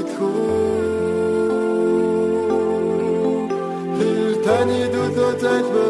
Яасныг та мэдгүй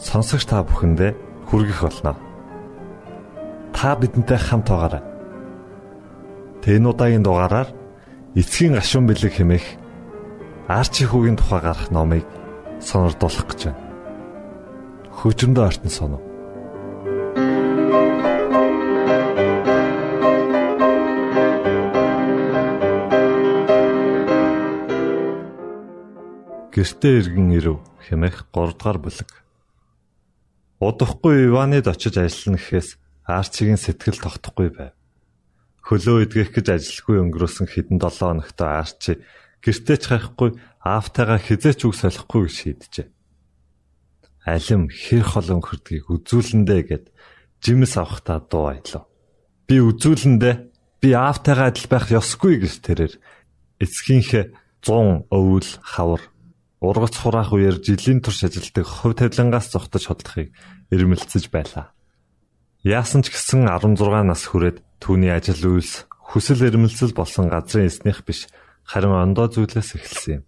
сонсогч та бүхэндээ хүргэх болно. Та бидэнтэй хамт байгаарай. Тэн удаагийн дугаараар эцгийн гашуун бэлэг хэмээх арчи хүүгийн тухай гарах номыг сонирдуулах гэж байна. Хөгжмөдөө артн соно. гэртээ иргэн ирэв хэмээх 3 дугаар бүлэг. Удахгүй Иванид очиж ажиллана гэхээс Арчигийн сэтгэл тогтохгүй байв. Хөлөө идгэх гэж ажилгүй өнгөрөөсөн хэдэн 7 хоногт Арчи гэртээ ч хайхгүй аавтайгаа хизээч үг солихгүй гэж шийджээ. Алим хэр хол өнгөрдгийг үзүүлэндэ гэд жимс авахта дуу аялав. Би үзүүлэндэ би аавтайгаа адил байх ёсгүй гэж тэрээр эцгийнхээ 100 өвөл хавар ургац хураах үеэр жилийн турш ажилдаг хувь тавилангаас зогтож хотлохыг ирмэлцэж байлаа. Яасан ч гэсэн 16 нас хүрээд түүний ажил үйлс хүсэл эрмэлзэл болсон газрын эснийх биш харин ондоо зүйлээс эхэлсэн юм.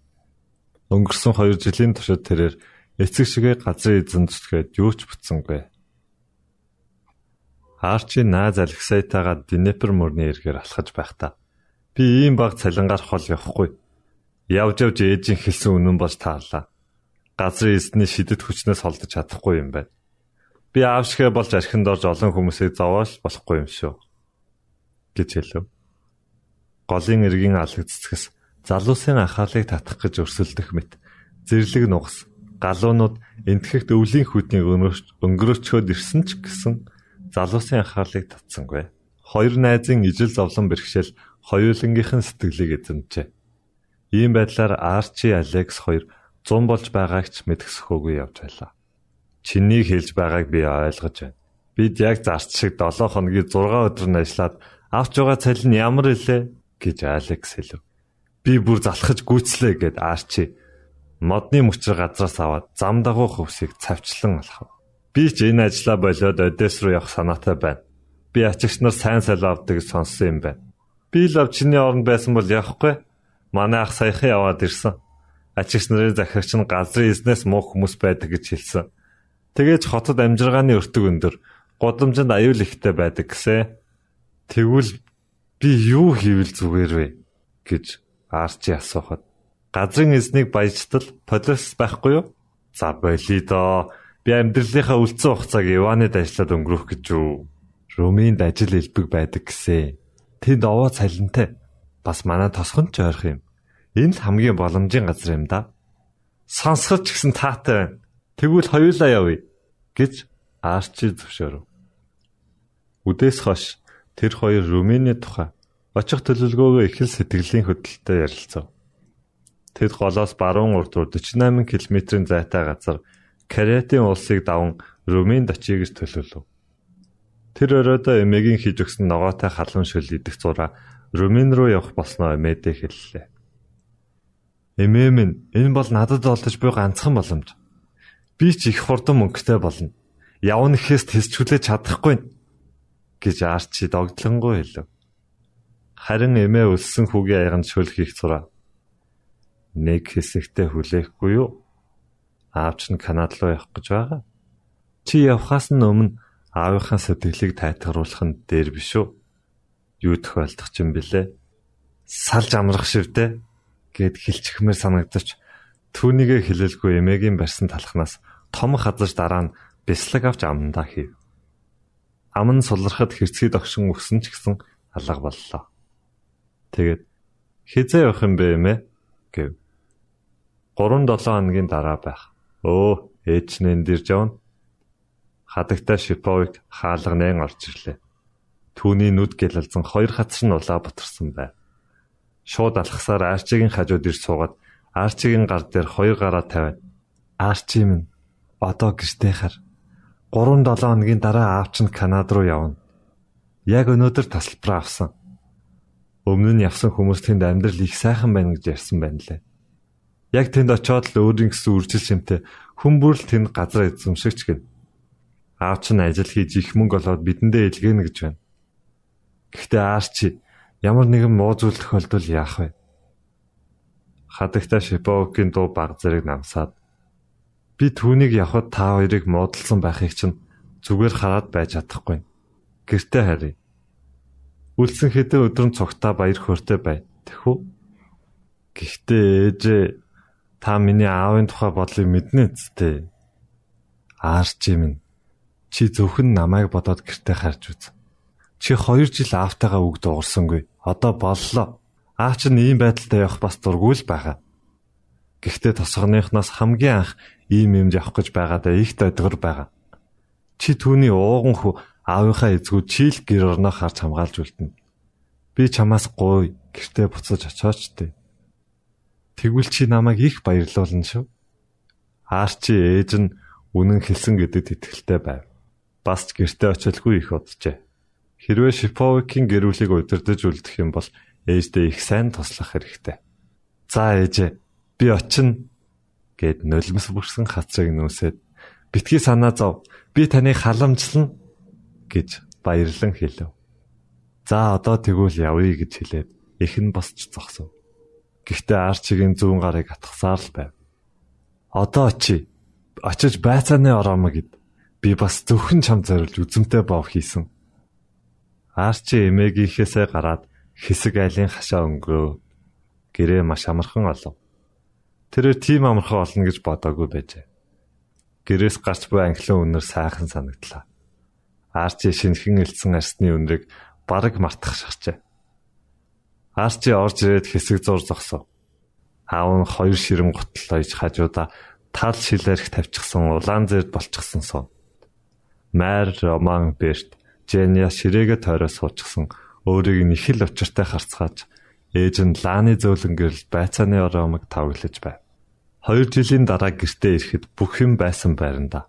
Өнгөрсөн 2 жилийн туршид тэрээр эцэг шигээ газрын эзэн зүтгээд юу ч бүтсэнгүй. Арчи нааз Алексейтагаа Днепр мөрний эргээр алхаж байхдаа би ийм баг цалингаар хол явахгүй Явж явж ээжийн хэлсэн үнэн болж таарлаа. Газрын эсний шидэт хүчнээс холдож чадахгүй юм байна. Би аав шигэ болж архинд орж олон хүмүүсийг зовоож болохгүй юм шүү. гэж хэлв. Голын эргийн алаг цэцгэс залуусын анхаарлыг татах гэж өрсөлдөх мэт зэрлэг нугас галуунууд энтгэхт өвлийн хүднийг өнгөрөөчхөд ирсэн ч гэсэн залуусын анхаарлыг татсангүй. Хоёр найзын ижил зовлон бэрхшээл хоёулангийнхэн сэтгэлийг эзэмжээ. Ийм байдлаар Арчи Алекс хоёр 100 болж байгааг ч мэдгэсэхөөгүй явж байлаа. Чиний хэлж байгааг би ойлгож байна. Бид яг зарц шиг 7 хоногийн 6 өдөр нь ажиллаад авч байгаа цалин нь ямар илээ гэж Алекс хэлв. Би бүр залхаж гүйцлээ гэд Арчи модны мөчр газраас аваад зам дагуу хөвсийг цавчлан алхав. Би ч энэ ажлаа болоод Одесс руу явах санаатай байна. Би ачигч нар сайн салаа авдаг сонссон юм байна. Би л ав чиний оронд байсан бол явахгүй Манай ах саяхан яваад ирсэн. Ачигч нарын захирагч нь газрын эзнээс муу хүмүүс байдаг гэж хэлсэн. Тэгээж хотод амжиргааны өртөг өндөр, годамжинд аюул ихтэй байдаг гэсэн. Тэгвэл би юу хийвэл зүгээр вэ гэж Арчи асуухад газрын эзнийг баяжтал полис байхгүй юу? За болий доо. Би амьдралынхаа үлдсэн хугацааг Иванид ажиллаад өнгөрөх гэж юу? Румынд ажил элбэг байдаг гэсэн. Тэнд овоо цалинтай бас манай тосгонд ч ойрох юм. Энэ л хамгийн боломжийн газар юм да. Сонсгоч гэсэн таатай байна. Тэгвэл хоёулаа явъя гэж Арчи зөвшөөрөв. Үдээс хойш тэр хоёр Румыны тухай очих төлөвлөгөөгөө их л сэтгэлийн хөдлөлтөд ярилцав. Тэд голоос баруун урд 48 км-ийн зайтай газар Каретын улсыг даван Румынд очие гэж төлөвлөв. Тэр оройдоо эмээгийн хийж өгсөн ногоотой халуун шөл идэх зураа Румын руу явах болсноо эмээдээ хэллээ. Эмээ минь энэ бол надад олдож буй ганцхан боломж. Би ч их хурдан мөнгөтэй болно. Явна гэхээс тэсчүүлж чадахгүй гэж Арчи догдлонгоо хэлв. Харин эмээ өлсөн хүүгийн аяганд шөл хийх зураа. Нэг хэсэгтээ хүлээхгүй юу? Аавч нь Канад руу явах гэж байгаа. Чи явхаас нь өмнө аавынхаа сэтгэлийг тайтгаруулах нь дээр биш үү? Юу тохиолдох юм бэлээ? Салж амрах шивдэ гэд хилчхмээр санагдаж түүнийгэ хэлэлгүй эмээгийн барьсан талхнаас том хазаж дараа нь бяслаг авч амандаа хийв. Ам нь сулрахад хэрцгий догшин өгсөн ч гэсэн алга боллоо. Тэгээд хизээ явах юм бэ эмээ гэв. 3-7 хоногийн дараа байх. Өө, ээж нь энэ дэрж явна. Хадагтай Шиповыг хаалга нэн орж ирлээ. Түүний нүд гэлэлзэн хоёр хацар нь улаа бутарсан байв. Шууд алхасаар Арчигийн хажууд ирж суугаад Арчигийн гар дээр хоёр гараа тавиад "Арчи минь, Одоо гэртээ хар. 3-7 хоногийн дараа аав чинь Канад руу явна. Яг өнөөдөр тасалбараа авсан. Өмнө нь явсан хүмүүс тэнд амьдрал их сайхан байна гэж ярьсан байна лээ. Яг тэнд очиод л өөрийн гэсэн үржил шимтэй хүмүүрл тэнд газар эзэмшигч гэн. Аав чинь ажил хийж их мөнгө олоод бидэндээ илгээнэ гэж байна. Гэхдээ аар чи ямар нэгэн муу зүйл тохиолдвол яах вэ? Хадагта Шиповкийн дуу баг зэрэг намсаад би түүнийг явхад та хоёрыг муудалсан байхыг чинь зүгээр хараад байж чадахгүй. Гэртээ харъя. Үлдсэн хэдэн өдрөн цогтаа баяр хөөртэй бай. Тэхүү. Гэхдээ ээжээ та миний аавын тухай бодлыг мэднэ үсттэй. Аарч минь чи зөвхөн намайг бодоод гэртээ харж үз. Чи 2 жил аавтайгаа үг дуурсангүй. Одоо боллоо. Аав чинь ийм байдалтай явах бас дургүй л байгаа. Гэхдээ тосгоныхноос хамгийн анх ийм юмд явах гэж байгаадаа их додгор байгаа. Чи түүний ууган хүү аавынхаа эзгүү чийл гэр орноо харж хамгаалж үлдэнэ. Би чамаас гуй гэртээ буцаж очооч тээ. Тэгвэл чи намайг их баярлуулна шүү. Аар чи ээж нь үнэн хэлсэн гэдэгт итгэлтэй байв. Бас ч гэртээ очилгүй их боджээ. Хэрвээ Шиповикийн гэрүүлийг удирдах үлдэх юм бол ээждээ их сайн туслах хэрэгтэй. За ээжээ би очино гэд нулимс бүрсэн хацрыг нүүсээд битгий санаа зов. Би таныг халамжлана гэж баярлан хэлв. За одоо тэгвэл явъя гэж хэлээд их нь босч зогсов. Гэхдээ Арчигийн зүүн гарыг атгасаар л байв. Одоо очи очиж байцааны ороомоо гэд би бас зөвхөн чам зориулж үзэмтэй бов хийсэн. Арчи эмээгийнхээсээ гараад хэсэг айлын хашаа өнгөрөө гэрээ маш амархан олов. Тэрээр тийм амархан олно гэж бодоагүй байжээ. Гэрээс гарч буй анхлын үнэр сайхан санагдлаа. Арчи шинхэн элцэн арсны үнрийг бараг мартах шахжээ. Арчи орж ирээд хэсэг зур зогсов. Аав нь хоёр ширэн гутал ойж хажуудаа тал шилэрх тавьчихсан улаан зэрд болчихсон сон. Майр Роман Берт Женя ширээгээ тойроо суучихсан өөрийг нь их л учиртай харцгааж ээж нь лааны зөөлөн гэрэл байцааны оромог тавглаж байв. Хоёр жилийн дараа гэртээ ирэхэд бүх юм байсан байранда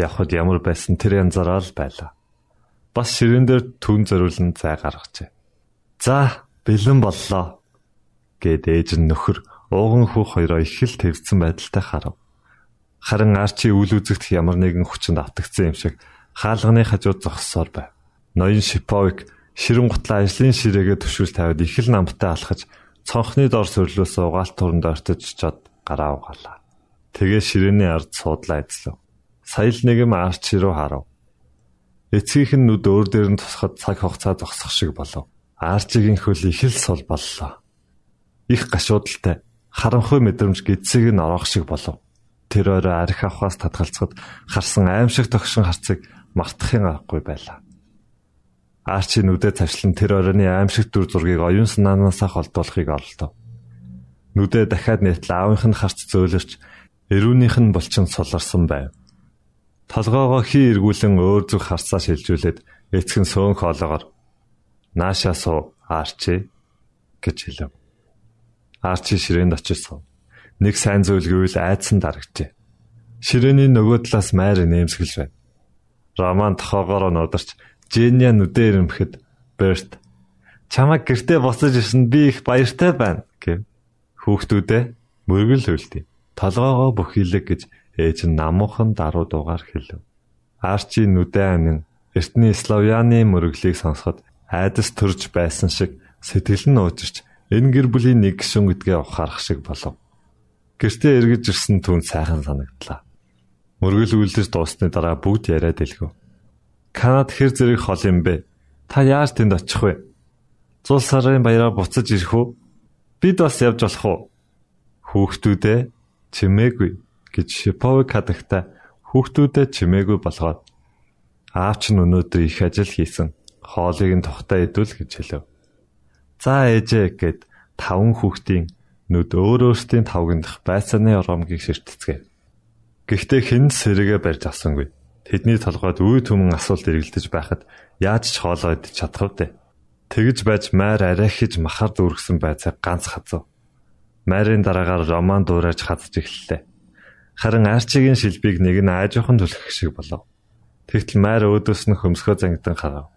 явхад ямар байсан тэр янзаараа л байлаа. Бас ширээн дээр түн зориулн зай гаргажээ. За, бэлэн боллоо гэд ээж нь нөхөр ууган хүүх хоёроо их л твцсэн байдалтай харав. Харин Арчи үл үзэгдэх ямар нэгэн хүчинд автагдсан юм шиг хаалганы хажууд зогссоор байв. Ноён Шиповик ширэн гутлаа ажлын ширээгээ төшүүл тавиад их л намтай алхаж цонхны дор сөрлөөс угаалт туранд ортож чад гараа угаалаа. Тэгээ ширээний ард суудлаа эзлэв сая л нэгэн арч руу харав. Эцгийнх нь нүд өөр дээр нь тусахад цаг хугацаа зогсох шиг болов. Арчигийн хөл их л сул боллоо. Их гашуудалтай харанхуй мэдрэмж гидсэг нь ороох шиг болов. Тэр орой арх авахаас татгалцахад харсан аимшиг тогшин харцыг мартахын аргагүй байлаа. Арчи нүдэ цавчлан тэр оройны аимшиг дүр зургийг оюун санаанаасаа холдуулахыг оролдов. Нүдэ дахиад нэтл аавынх нь харц зөөлөрч эрүүнийх нь булчин суларсан байв. Толгоогоо хий эргүүлэн өөр зүг харцаа шилжүүлээд эцэг нь сөөн хоолоогоор наашаа суу арчи гэж хэлв. Арчи ширээнд очиж суув. Нэг сайн зүйл гэвэл айдсан дарагчээ. Ширээний нөгөө талаас майр нэмсгэлж байна. Роман тохоогоор нударч Женя нүдээр ирэмхэд Берт чамайг гэртээ буцаж ирсэнд би их баяртай байна гэв. Хүүхдүүдээ мөргөл хөлтий. Толгоогоо бүхийлэг гэж ээж нь намуухан даруй дуугаар хэлв. Арчи нүдэн амин эртний славяны мөрөглийг сонсоход айдас төрж байсан шиг сэтгэл нь уужирч энэ гэр бүлийн нэг гишүүн гэдгээ ухаарах шиг болов. Гэртээ эргэж ирсэн түн сайхан санагдлаа. Мөргөл үлдэж дуусны дараа бүгд яриад дэлгв. Канад хэр зэрэг хол юм бэ? Та яаж тэнд очих вэ? Зул сарын баяраар буцаж ирэх үү? Бид бас явж болох уу? Хүүхдүүдээ чимээгүй гэж Шиповик хадагта хүүхдүүдэд чимээгүй болгоод аавч нь өнөөдөр их ажил хийсэн. Хоолыг нь тухтаа идвэл гэж хэлв. За ээжээ гэд таван хүүхдийн нүд өөр өөрсдийн тавгандах байцааны оромгийг ширтцгээв. Гэхдээ хэн сэргээ барьж авсангүй. Тэдний толгойд үе түмэн асуулт эргэлдэж байхад яаж ч хоолоо идэж чадах вэ? Тэгж байж майр арайхиж махар дүүргсэн байцааг ганц хазав. Майрын дараагаар роман дуурайж хадж эхэллээ. Харин Арчигийн шилбийг нэг нь аажуухан түлхэх шиг болов. Тэгтэл майр өөдөөс нь хөмсгөө зангидан харав.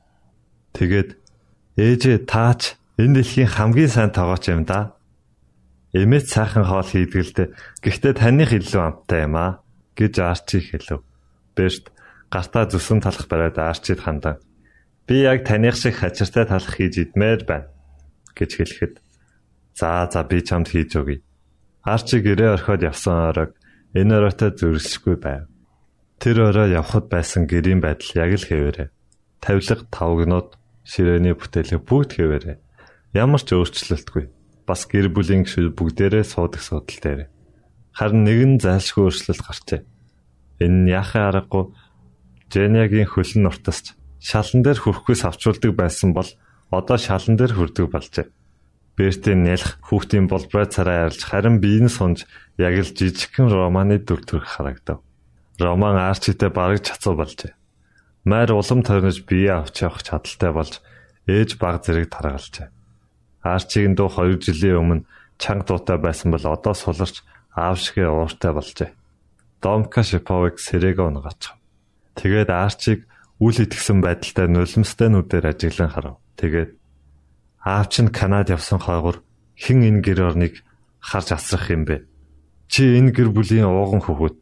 Тэгээд ээжээ таач энэ дэлхийн хамгийн сайн тоогооч юм да. Эмээч сайхан хоол хийдгэлдэ гэхдээ таних илүү амттай юм аа гэж Арчи хэлв. Бэрт гартаа зүсэн талах бариад Арчид хандан. Би яг таних шиг хачиртай талах хийж идмээр байна гэж хэлэхэд за за би чамд хийж өгье. Арчи гэрээ орхиод явсан оройг энэ оройтой зөрсөхгүй байв. Тэр орой явхад байсан гэрийн байдал яг л хэвээрээ. Тавилга тавгнууд ширээний бүтээлэг бүгд хэвээрээ. Ямар ч өөрчлөлтгүй. Бас гэр бүлийн гишүүд бүгдээрээ суудаг судал дээр. Харин нэгэн зайлшгүй өөрчлөлт гарчээ. Энэ нь яхаа аргагүй Женягийн хөлн нуртасч шалан дээр хөрөхөөс авчулдаг байсан бол одоо шалан дээр хүрдэг болжээ. Бертийн нялх хүүхдийн болброо царай арилж харин биеийн сунж яг л жижигхэн романы дүр төрх харагдав. Роман арчитэй бараг чацуу болжээ. Майр улам тойрнож бие авч явах чадaltaй болж ээж баг зэрэг таргалжээ. Арчигийн дуу 2 жилийн өмнө чанга дуутай байсан бол одоо суларч аав шигээ ууртай болжээ. Домка Шиповыг сэрэг унгаач. Тэгээд Арчиг үл итгэсэн байдалтай нулимстай нүдээр ажиглан харав. Тэгээд аав чинь Канад явсан хойгор хэн энэ гэр орныг харж асрах юм бэ? Чи энэ гэр бүлийн ууган хөхөт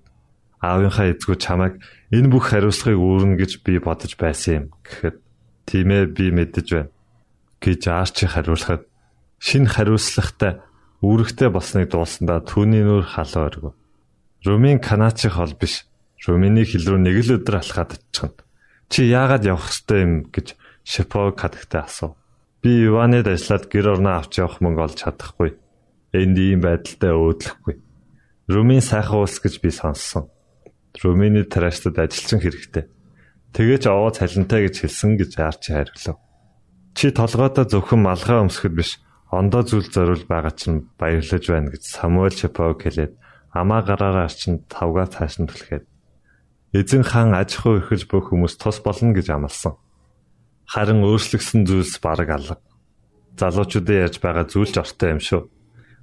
аавынхаа эзгүй чамайг энэ бүх хариуцлагыг үүрнэ гэж би бодож байсан юм гэхэд тийм ээ би мэдэж байна гэж Арчи хариулахад шин хариуцлагатай үүрэгтэй болсныг дуулсандаа түүний нүур халаа өргөв. Румын канаачиг хол биш. Румыны хил рүү нэг л өдөр алхаад очихно. Чи яагаад явах ёстой юм гэж Шипог хадагтай асуув. Би Иванед ажиллаад гэр орноо авч явах мөнгө олж чадахгүй. Энд ийм байдалтай өөдлөхгүй. Румын сайхан улс гэж би сонссон. Румыны траштад ажилчин хэрэгтэй. Тэгэж овоо цалинтай гэж хэлсэн гэж Арчи хариулав. Чи толгойдоо зөвхөн малгай өмсөхөд биш ондоо зүйл зориул байгаа чинь баярлаж байна гэж Самуэль Чапог хэлээд амаа гараараа чинь тавгаа цааш нь түлхээд эзэн хаан аж ахуй эрхэлж бүх хүмүүс тус болно гэж амласан. Харин өөрчлөгсөн зүйлс бараг алга. Залуучуудын ярьж байгаа зүйлч ортой юм шүү.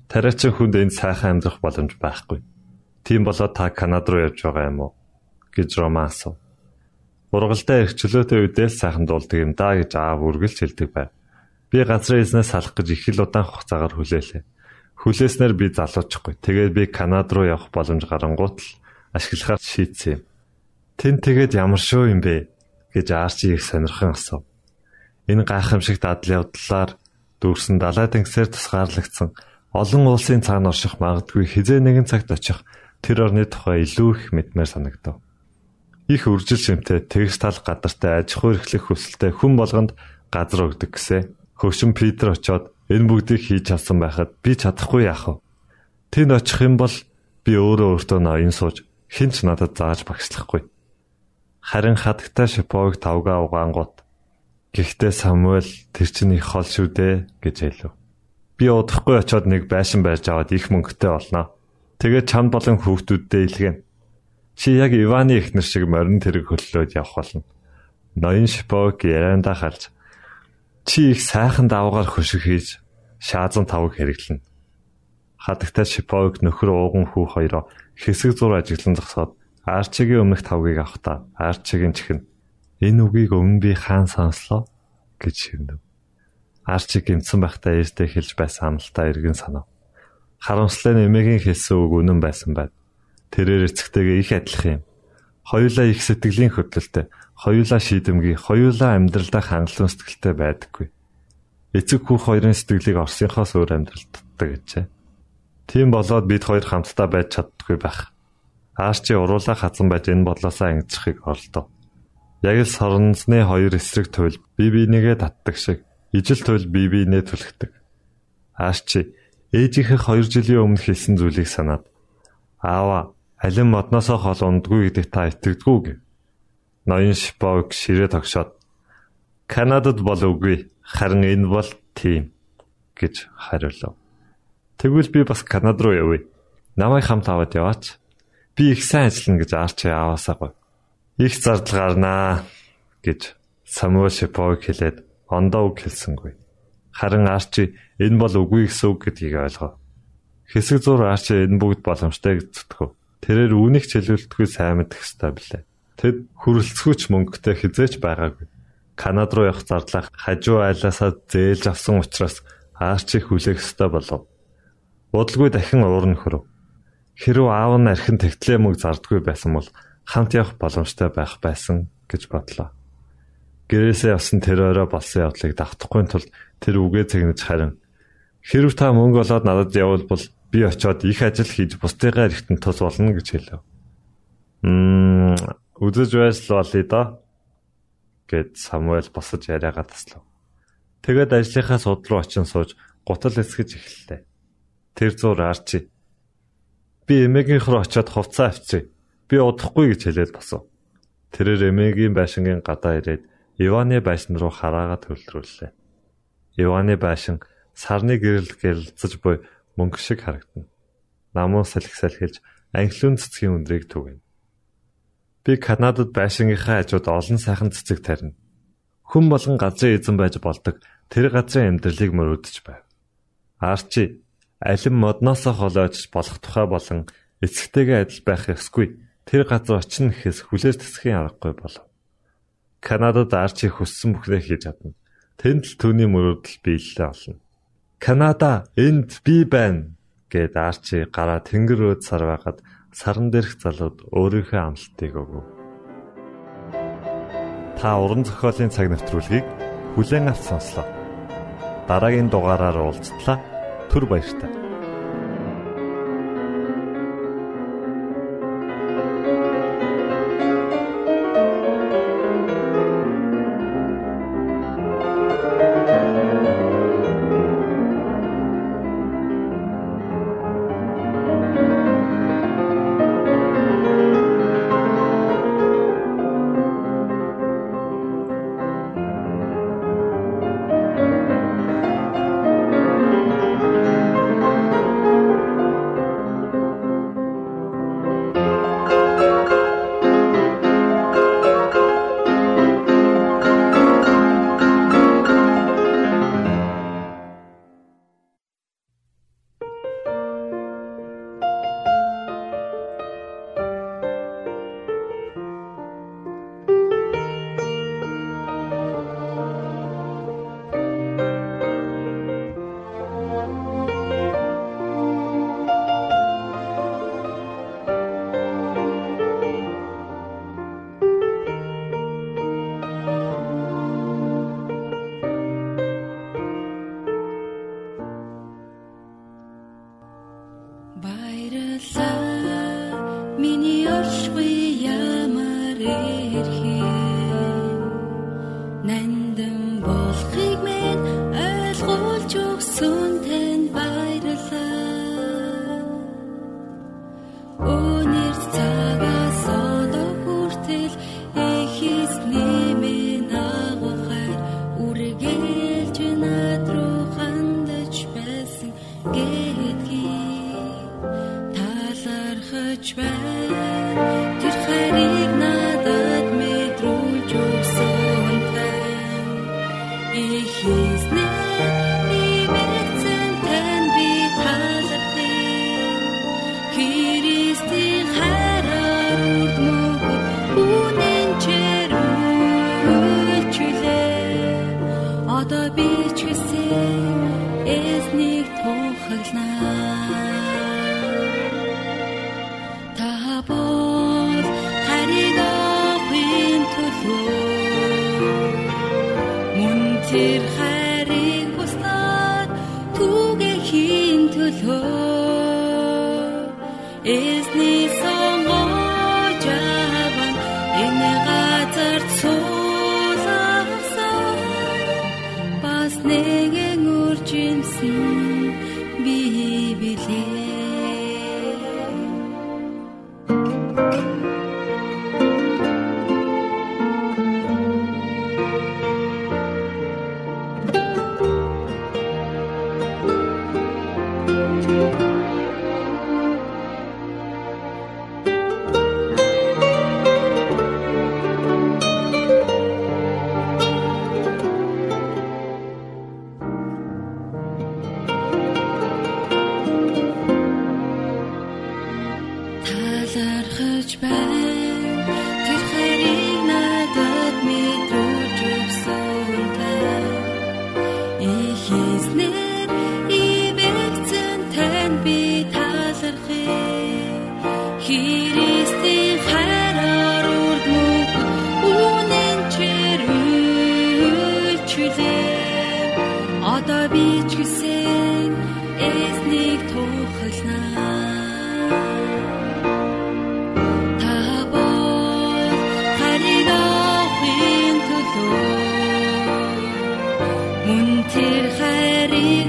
Тариачин хүнд энэ сайхан амьдрах боломж байхгүй. Тийм болоод та Канад руу явж байгаа юм уу? гэж Роман асуув. Ургалдаа ирэх чөлөөтэй үедээ сайхан дуулдаг юм да гэж аав үргэлж хэлдэг байв. Би газрын эзнээс салах гэж их л удаан хугацаагаар хүлээлээ. Хүлээснээр би залуучихгүй. Тэгээд би Канад руу явах боломж гарангуут л ашиглахаар шийдсэн юм. Тэн тэгээд ямар шүү юм бэ гэж Арчи их сонирхон асуув. Энэ гайхамшигт адал явдлаар дүүрсэн далай тэнгисээр тусгаарлагдсан олон улсын цаана орших магадгүй хизээ нэгэн цагт очих тэр орны тухай илүү их мэдмээр санагдав. Их үржил шимтэй тэгс тал гадартай аж ахуй эрхлэх хүсэлтэй хүн болгонд газар өгдөг гэсэн. Хөвшин Питер очоод энэ бүгдийг хийж чадсан байхад би чадахгүй яах вэ? Тэнд очих юм бол би өөрөө өөртөө ноён сууж хинч надад зааж багшлахгүй. Харин хадагтай шиповыг тавгаа угаангууд Гэхдээ Самуэль тэр чинь их хол шүү дээ гэж хэлв. Би удахгүй очоод нэг байшин барьж аваад их мөнгөтэй болно. Тэгээд чамд болон хүүхдүүддээ илгэн. Чи яг Иваны ихнэр шиг морин тэрэг хөллөөд явах болно. Ноён шиповыг яранда харж Чи их сайхан даваагаар хөшиг хийж шаазан тавг хэрэглэнэ. Хадагтай Шиповыг нөхөр ууган хүү хоёроо хэсэг зур ажиглан зогсоод Арчигийн өмнөх тавгийг авахдаа Арчигийн чихэн энэ үгийг өмнө би хаан сонслоо гэж шивнэв. Арчи гимсэн байхдаа ээжтэй хэлж байсан амлалтаа эргэн санав. Харамслаа нэмэгийн хэлсэн үг үнэн байсан байд. Тэрээр эцэгтэйгээ их адилах юм. Хоёулаа их сэтгэлийн хөдлөлтөй хоёулаа шийдэмгий, хоёулаа амьдралдаа хангалуун сэтгэлтэй байдаггүй. Эцэг хүү хоёрын сэтгэлийг Орсынхоос өөр амьдралд татдаг гэжээ. Тийм болоод бид хоёр хамтдаа байж чаддаггүй байх. Аашчи уруулаа хатсан байж энэ бодлосоо ангижихыг оролдов. Яг л соронзны хоёр эсрэг туйл бие бинийгээ татдаг шиг ижил туйл бие биенээ түлхдэг. Аашчи ээжийнхээ 2 жилийн өмнө хэлсэн зүйлийг санаад аава алин модносоо хол ундгүй гэдэгт та итгэдэггүй гэв. Ноён Шиповг ширээ тогшоод Канадад бол үгүй харин энэ бол тийм гэж хариулав. Тэгвэл би бас Канад руу явъя. Намайг хамт аваад яваач. Би их сайн ажиллана гэж Арчи аваасаагүй. Их зардал гарнаа гэж Самуэль Шиповг хэлээд ондоо үг хэлсэнгүй. Харин Арчи энэ бол үгүй гэсэн үг гэдгийг ойлгов. Хэсэг зур Арчи энэ бүгд боломжтой гэж зүтгэв. тэрээр үүнийг чөлөөлтгүй сайн мэдэх ёстой билээ. Тэд хүрэлцгүйч мөнгөтэй хизээч байгаагүй. Канад руу явах зардлаа хажуу айлаасаа зээлж авсан учраас Арчиг хүлээх ёстой болов. Удалгүй дахин уурн хөрөв. Хэрв аав нь архин тэгтлээ мөг зардгүй байсан бол хамт явах боломжтой байх байсан гэж бодлоо. Гэрээсээ явсан тэр орой болсон явдлыг давтахгүй тулд тэр үгээ цэгнэж харин хэрв та мөнгө олоод надад явбал бол би очиод их ажил хийж бусдыгаа эрэхтэн тус болно гэж хэлв. Мм үзэж байслуулъя да гэд Самуэль босож яриагаа таслав. Тэгээд ажлынхаа суд руу очин сууж гутал эсгэж эхэллээ. Тэр зур арчи. Би эмээгийнх рүү очиод хувцас авчи. Би удахгүй гэж хэлээд босов. Тэрээр эмээгийн байшингийн гадаа ирээд Иваны байшин руу хараагаа төлдрүүллээ. Иваны байшин сарны гэрэл гэрэлцэж буй мөнгө шиг харагдана. Намуу салхисалхилж анхлын цэцгийн өндрийг түгэнэ. Би Канадад байшингийнхаа хажууд олон сайхан цэцэг тарина. Хүн болгон газрын эзэн байж болдог тэр газрын амьдралыг мөрөөдөж байв. Арчи алин модноосоо холоож болох тухай болон эцэгтэйгээ адил байх ёсгүй. Тэр газар очино гэхээс хүлээж тэсхийн аргагүй болов. Канадад Арчи хүссэн бүхнээ хийж чадна. Тэнд л түүний мөрөөдөл биелэлээ олно. Канада энд би байна гэд Арчи гараа тэнгэр өөд сар байгаад саран дээрх залууд өөрийнхөө амлалтыг өгөв та уран зохиолын цаг навтруулгийг бүлээн авч сонслоо. Дараагийн дугаараар уулзтлаа. Түр баярлалаа. Jesus. Одоо би ч хүсэн эзнийг туухлана. Та бол харин охин төлөө мөн тэр хайрыг